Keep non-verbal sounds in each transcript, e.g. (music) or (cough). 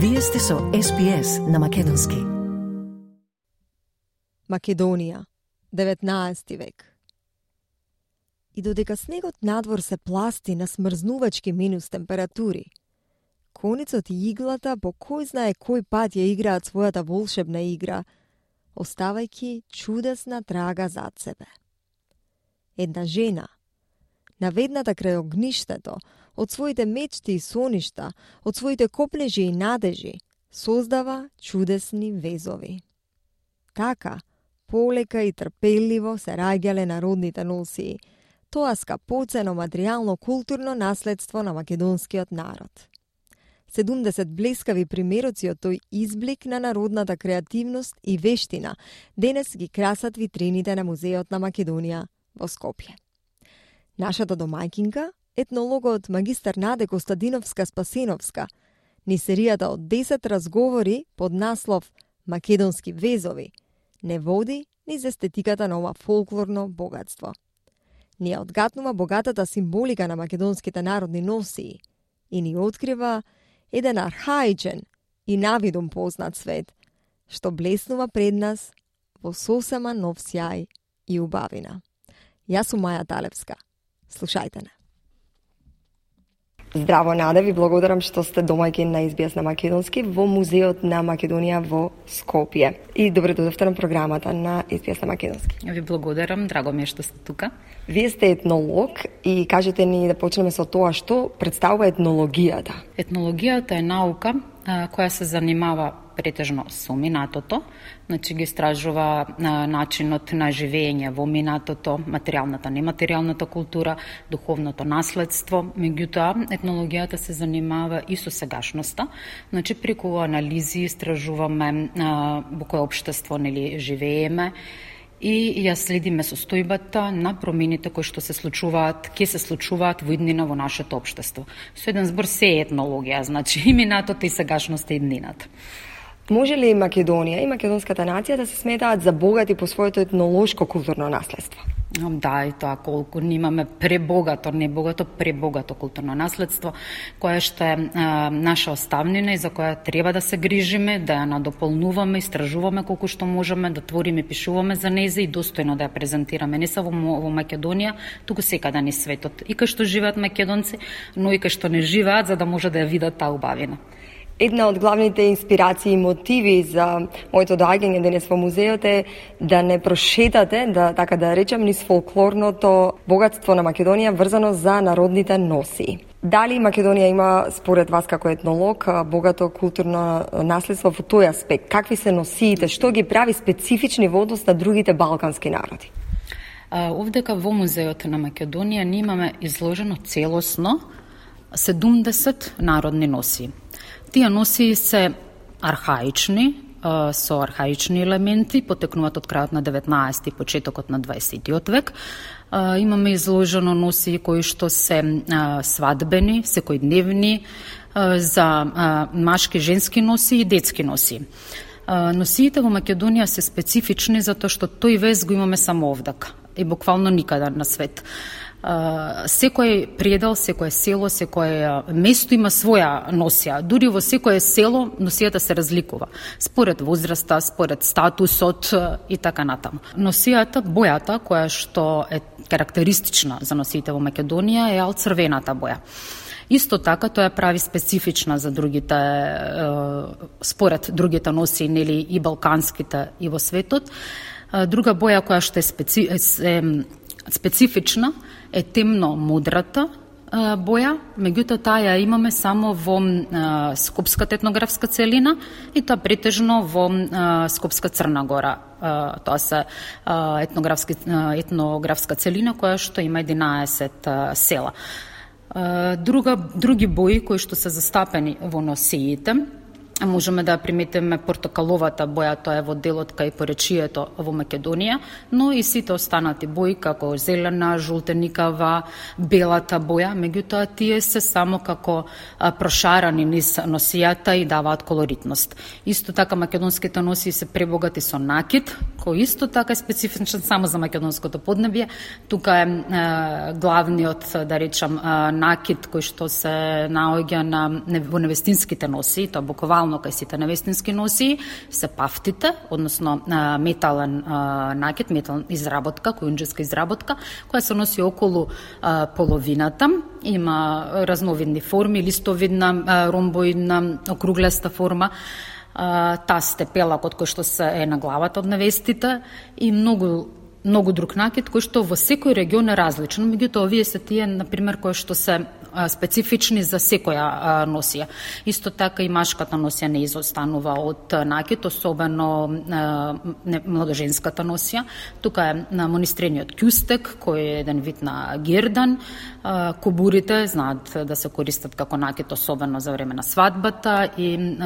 Вие сте со SPS на Македонски. Македонија, 19 век. И додека снегот надвор се пласти на смрзнувачки минус температури, коницот и иглата по кој знае кој пат ја играат својата волшебна игра, оставајќи чудесна трага зад себе. Една жена, наведната крај огништето, од своите мечти и соништа, од своите копнежи и надежи, создава чудесни везови. Така, полека и трпеливо се раѓале народните носии, тоа скапоцено материјално-културно наследство на македонскиот народ. 70 блескави примероци од тој изблик на народната креативност и вештина денес ги красат витрините на Музеот на Македонија во Скопје. Нашата домајкинка етнологот магистар Наде Костадиновска-Спасиновска, ни серијата од 10 разговори под наслов Македонски везови не води ни за естетиката на ова фолклорно богатство. Ни ја одгатнува богатата символика на македонските народни носии и ни открива еден архаичен и навидом познат свет, што блеснува пред нас во сосема нов сјај и убавина. Јас сум Маја Талевска. Слушајте не. Здраво, Наде, ви благодарам што сте домаќин на избијас на Македонски во Музеот на Македонија во Скопје. И добре дојдовте на програмата на избијас на Македонски. Ви благодарам, драго ми е што сте тука. Вие сте етнолог и кажете ни да почнеме со тоа што представува етнологијата. Етнологијата е наука која се занимава претежно со минатото, значи ги истражува начинот на живење во минатото, материјалната, нематеријалната култура, духовното наследство. Меѓутоа, етнологијата се занимава и со сегашноста, значи преку анализи истражуваме во кое општество нели живееме, и ја следиме состојбата на промените кои што се случуваат, ќе се случуваат во иднина во нашето општество. Со еден збор се е етнологија, значи и минатото и сегашноста и иднината. Може ли Македонија и македонската нација да се сметаат за богати по своето етнолошко културно наследство? Да, и тоа колку имаме пребогато, не богато, пребогато културно наследство, кое што е а, наша оставнина и за која треба да се грижиме, да ја надополнуваме, истражуваме колку што можеме, да твориме, пишуваме за незе и достојно да ја презентираме не само во, во Македонија, туку секаде ни светот. И кај што живеат македонци, но и кај што не живеат, за да може да ја видат таа убавина. Една од главните инспирации и мотиви за моето доаѓање денес во музеот е да не прошетате, да така да речам, низ фолклорното богатство на Македонија врзано за народните носи. Дали Македонија има, според вас како етнолог, богато културно наследство во тој аспект? Какви се носиите? Што ги прави специфични во однос на другите балкански народи? Овдека во Музеот на Македонија ние имаме изложено целосно 70 народни носи. Тие носи се архаични, со архаични елементи, потекнуваат од крајот на 19 и почетокот на 20 век. Имаме изложено носи кои што се свадбени, секојдневни, за машки, женски носи и детски носи. Носиите во Македонија се специфични затоа што тој вез го имаме само овдак и буквално никаде на свет секој предел, секое село, секое место има своја носија. Дури во секое село носијата се разликува според возраста, според статусот и така натаму. Носијата, бојата која што е карактеристична за носиите во Македонија е алцрвената боја. Исто така тоа прави специфична за другите според другите носи нели и балканските и во светот. Друга боја која што е, специ... е специфична е темно мудрата боја, меѓутоа таа ја имаме само во Скопската етнографска целина и тоа претежно во Скопска Црна Гора. Тоа се етнографски, етнографска целина која што има 11 села. Друга, други бои кои што се застапени во носиите можеме да приметиме портокаловата боја, тоа е во делот кај поречието во Македонија, но и сите останати бои како зелена, жултеникава, белата боја, меѓутоа тие се само како прошарани низ носијата и даваат колоритност. Исто така македонските носи се пребогати со накид, кој исто така е специфичен само за македонското поднебје. Тука е, е главниот, да речам, накид кој што се наоѓа на во невестинските носи, тоа буквално нормално кај сите навестински носи се пафтите, односно метален накет, метална изработка, кујунџиска изработка, која се носи околу половината. Има разновидни форми, листовидна, ромбоидна, округлеста форма таа степелакот кој што се е на главата од невестите и многу многу друг накид кој што во секој регион е различен, меѓутоа овие се тие на пример кои што се специфични за секоја носија. Исто така и машката носија не изостанува од накид, особено младоженската носија. Тука е на монистрениот кюстек, кој е еден вид на гердан. Кобурите знаат да се користат како накид, особено за време на свадбата и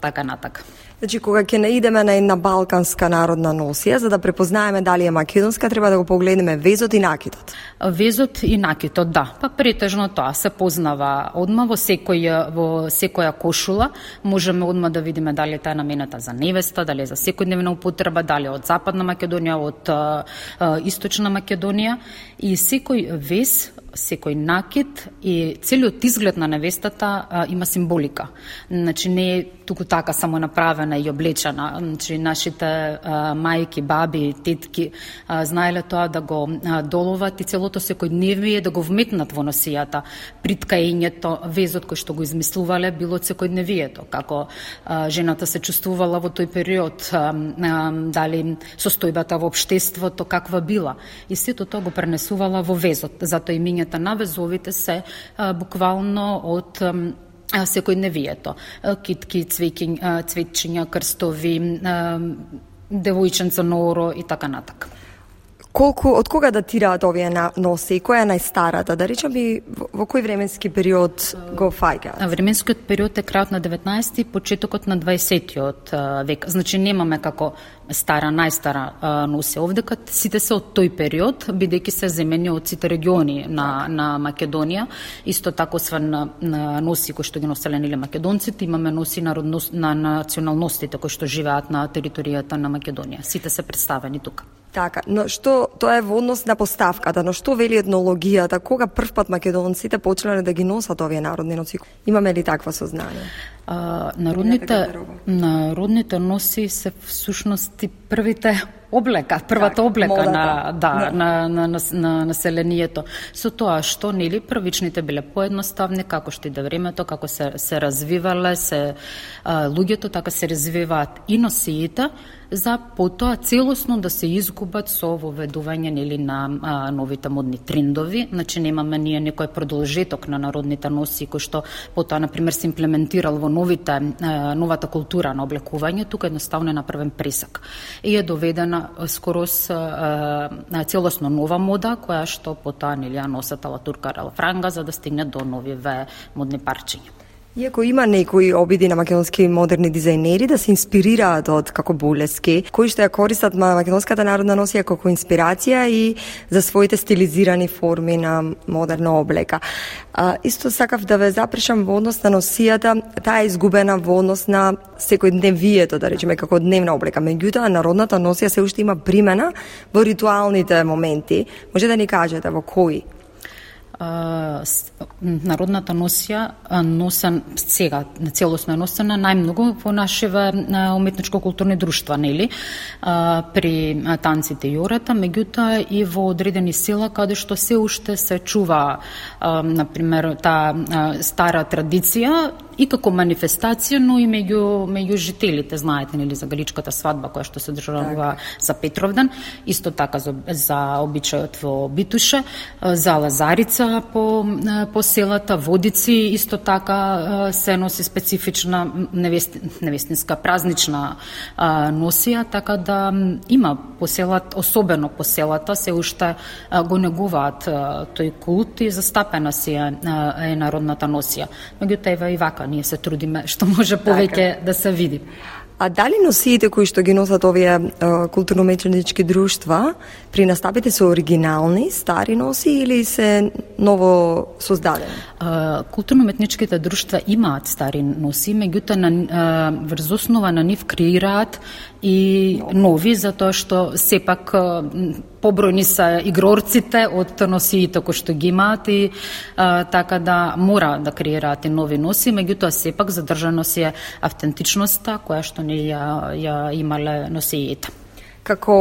така натака. Значи, кога ќе наидеме на една балканска народна носија, за да препознаеме дали е македонска, треба да го погледнеме везот и накитот. Везот и накитот, да. Па претежно тоа се познава одма во секој во секоја кошула. Можеме одма да видиме дали таа е намената за невеста, дали е за секојдневна употреба, дали од западна Македонија, од а, а, источна Македонија и секој вез секој накид и целиот изглед на невестата а, има символика. Значи не е туку така само направен направена и облечена. Значи нашите а, мајки, баби, тетки а, знаеле тоа да го а, доловат и целото секојдневие да го вметнат во носијата. Приткаењето, везот кој што го измислувале било секојдневието, како а, жената се чувствувала во тој период, а, а, дали состојбата во обштеството, каква била. И сето тоа го пренесувала во везот. Затоа имињата на везовите се а, буквално од секојдневието. Китки, цвеќиња, цветчиња, крстови, девојченца норо и така натака. Колку, од кога датираат овие носи? Која е најстарата? Да речам би во кој временски период го фаќаат? Временскиот период е крајот на 19 и почетокот на 20 век. Значи немаме како стара, најстара носи овдека, сите се од тој период, бидејќи се земени од сите региони на, на Македонија. Исто така, освен на, на носи кои што ги носеле нели македонците, имаме носи народност, на националностите кои што живеат на територијата на Македонија. Сите се представени тука. Така, но што тоа е во однос на поставката, но што вели етнологијата, кога првпат македонците почнале да ги носат овие народни носи? Имаме ли таква сознание? А, народните, народните носи се всушност и првите облека, првата так, облека модата. на да, да. На, на, на, на населението. Со тоа што нели првичните биле поедноставни како што иде времето, како се се развивале, се а, луѓето така се развиваат и носиите, за потоа целосно да се изгубат со воведување нели на а, новите модни трендови, значи немаме ние некој продолжеток на народните носи кој што потоа на пример се имплементирал во новите а, новата култура на облекување, тука едноставно е направен пресак. И е доведена скорос а, целосно нова мода која што потоа нели ја носат Алатурка Франга за да стигне до новиве модни парчиња. Иако има некои обиди на македонски модерни дизајнери да се инспирираат од како булески, кои што ја користат македонската народна носија како инспирација и за своите стилизирани форми на модерна облека. А, исто сакав да ве запрашам во однос на носијата, таа е изгубена во однос на секој дневието, да речеме, како дневна облека. Меѓутоа, народната носија се уште има примена во ритуалните моменти. Може да ни кажете во кои? Народната носија носен сега на целосно е носена најмногу во нашиве уметничко-културни друштва, нели? При танците и ората, меѓутоа и во одредени села каде што се уште се чува на пример таа стара традиција и како манифестација, но и меѓу меѓу жителите, знаете нели за галичката свадба која што се држува за Петровдан, исто така за, за обичајот во Битуше, за Лазарица по по селата Водици, исто така се носи специфична невест, невестинска празнична носија, така да има по селата, особено по селата се уште го негуваат тој култ и застапена си е, е народната носија. Меѓутоа и вака ние се трудиме (laughs) што може повеќе така. да се види. А дали носиите кои што ги носат овие културно-меченички друштва при настапите се оригинални, стари носи или се ново создадени? Културно-метничките друштва имаат стари носи, меѓутоа на врз основа на нив креираат и нови затоа што сепак побројни се игрорците од носиите кои што ги имаат и а, така да мора да креираат и нови носи, меѓутоа сепак задржано си е автентичноста која што не ја, ја имале носиите. Како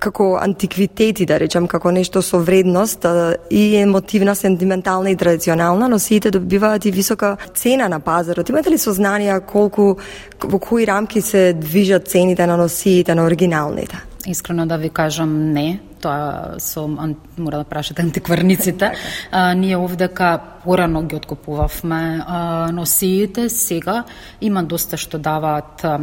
како антиквитети, да речем, како нешто со вредност и емотивна, сентиментална и традиционална, но сите добиваат и висока цена на пазарот. Имате ли сознание колку во кои рамки се движат цените на носиите на оригиналните? Искрено да ви кажам не, тоа со мора да прашате антикварниците. (laughs) а, ние овдека порано ги откупувавме а, носиите, сега има доста што даваат а,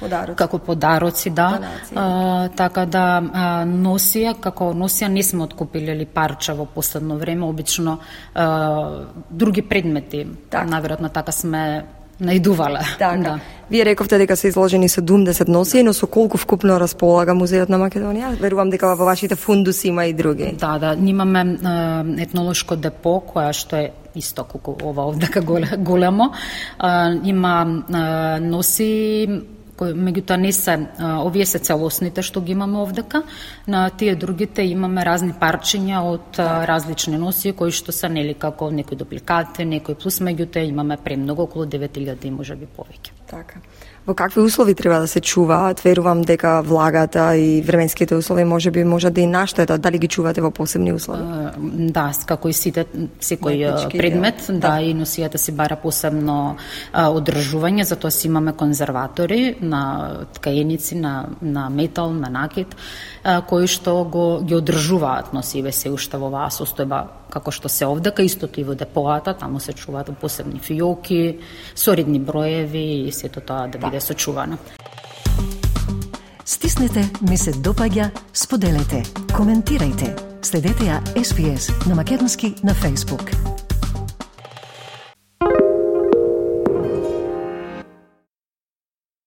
подароци. како подароци, да. А, така да а, носија, како носија не сме откупили или парча во последно време, обично а, други предмети. Так. Наверојатно така сме наидувале. Така. Да. Вие рековте дека се изложени 70 носи, но со колку вкупно располага Музеот на Македонија? Верувам дека во вашите фундуси има и други. Да, да, нимаме е, етнолошко депо, која што е исто колку ова овдека големо. Е, има е, носи кои меѓутоа не се овие се целосните што ги имаме овдека, на тие другите имаме разни парчиња од различни носи кои што се нели како некои дупликати, некои плюс меѓутоа имаме премногу околу 9000 и можеби повеќе. Така. Во какви услови треба да се чуваат? Верувам дека влагата и временските услови може би може да и наштетат. Дали ги чувате во посебни услови? да, како и сите секој Метнички, предмет, да, да, и носијата си бара посебно а, одржување, затоа си имаме конзерватори на ткаеници, на, на метал, на накид, а, кои што го ги одржуваат носиве се уште во оваа состојба како што се овдека, истото и во депоата, таму се чуваат посебни фиоки, соредни броеви и сето тоа да биде сочувано. Стиснете, ми се допаѓа, споделете, коментирајте. Следете ја SPS на Македонски на Facebook.